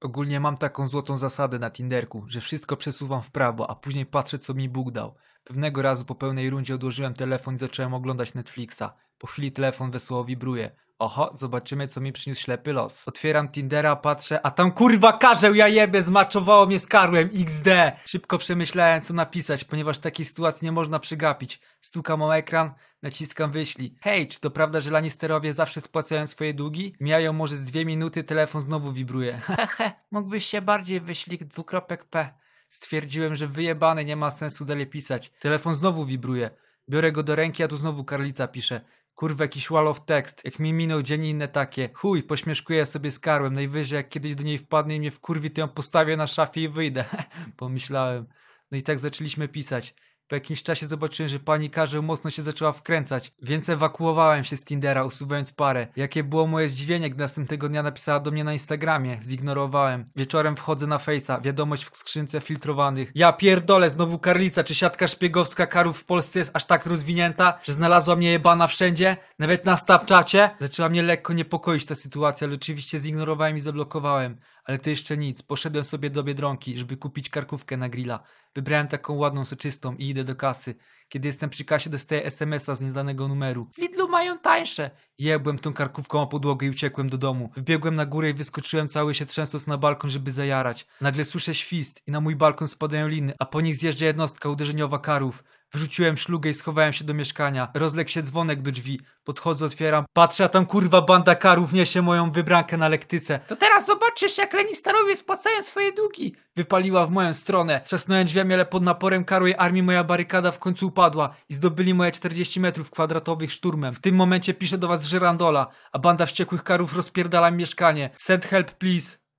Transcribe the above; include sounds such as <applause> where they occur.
Ogólnie mam taką złotą zasadę na Tinderku, że wszystko przesuwam w prawo, a później patrzę co mi Bóg dał. Pewnego razu po pełnej rundzie odłożyłem telefon i zacząłem oglądać Netflixa. Po chwili telefon wesoło wibruje. Oho, zobaczymy co mi przyniósł ślepy los. Otwieram Tindera, patrzę, a tam kurwa karzeł ja jebie, zmaczowało mnie z karłem, XD! Szybko przemyślałem co napisać, ponieważ takiej sytuacji nie można przegapić. Stukam o ekran, naciskam wyślij. Hej, czy to prawda, że Lannisterowie zawsze spłacają swoje długi? Mijają może z dwie minuty, telefon znowu wibruje. <laughs> Hehe, mógłbyś się bardziej wyślik dwukropek P. Stwierdziłem, że wyjebany nie ma sensu dalej pisać. Telefon znowu wibruje. Biorę go do ręki, a tu znowu Karlica pisze. Kurwa, jakiś wall of text. Jak mi minął dzień inne takie. Chuj, pośmieszkuję sobie z karłem. Najwyżej jak kiedyś do niej wpadnę i mnie wkurwi, to ją postawię na szafie i wyjdę. <laughs> Pomyślałem. No i tak zaczęliśmy pisać. Po jakimś czasie zobaczyłem, że pani Karzeł mocno się zaczęła wkręcać, więc ewakuowałem się z Tindera, usuwając parę. Jakie było moje zdziwienie, gdy następnego dnia napisała do mnie na Instagramie. Zignorowałem. Wieczorem wchodzę na Face'a, wiadomość w skrzynce filtrowanych. Ja pierdolę, znowu Karlica, czy siatka szpiegowska karów w Polsce jest aż tak rozwinięta, że znalazła mnie jebana wszędzie? Nawet na Snapchacie? Zaczęła mnie lekko niepokoić ta sytuacja, ale oczywiście zignorowałem i zablokowałem. Ale to jeszcze nic, poszedłem sobie do Biedronki, żeby kupić karkówkę na grilla. Wybrałem taką ładną, soczystą i idę do kasy. Kiedy jestem przy kasie, dostaję SMS-a z nieznanego numeru. W Lidlu mają tańsze. Jebłem tą karkówką o podłogę i uciekłem do domu. Wbiegłem na górę i wyskoczyłem cały się trzęsąc na balkon, żeby zajarać. Nagle słyszę świst i na mój balkon spadają liny, a po nich zjeżdża jednostka uderzeniowa karów. Wrzuciłem szlugę i schowałem się do mieszkania. Rozległ się dzwonek do drzwi. Podchodzę, otwieram. Patrzę, a tam kurwa banda karów niesie moją wybrankę na lektyce. To teraz zobaczysz, jak Lenistarowie spłacają swoje długi. Wypaliła w moją stronę. Trzasnąłem drzwiami, ale pod naporem karłej armii moja barykada w końcu upadła i zdobyli moje 40 metrów kwadratowych szturmem. W tym momencie piszę do was z Żyrandola, a banda wściekłych karów rozpierdala mi mieszkanie. Send help, please.